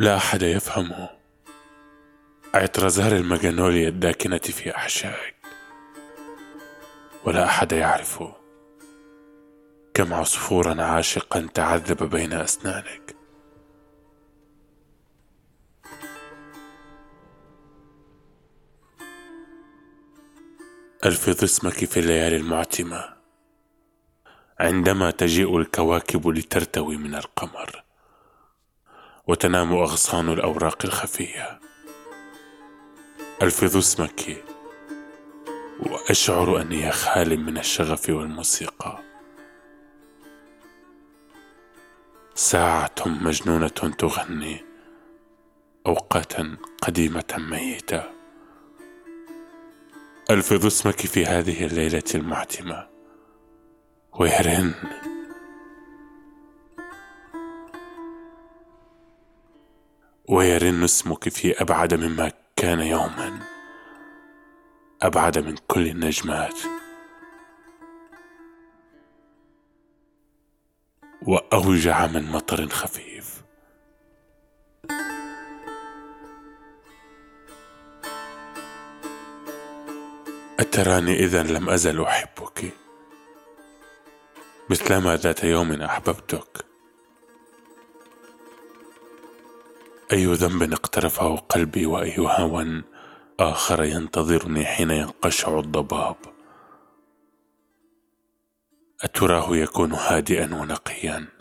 لا أحد يفهم عطر زهر المجنوليا الداكنة في أحشائك. ولا أحد يعرف كم عصفورا عاشقا تعذب بين أسنانك. ألفظ اسمك في الليالي المعتمة. عندما تجيء الكواكب لترتوي من القمر. وتنام أغصان الأوراق الخفية. ألفظ اسمك. وأشعر أني خال من الشغف والموسيقى. ساعة مجنونة تغني. أوقاتا قديمة ميتة. ألفظ اسمك في هذه الليلة المعتمة. ويرن ويرن اسمك في أبعد مما كان يوما أبعد من كل النجمات. وأوجع من مطر خفيف. أتراني إذا لم أزل أحبك مثلما ذات يوم أحببتك. أي ذنب اقترفه قلبي وأي هوى آخر ينتظرني حين ينقشع الضباب. أتراه يكون هادئا ونقيا.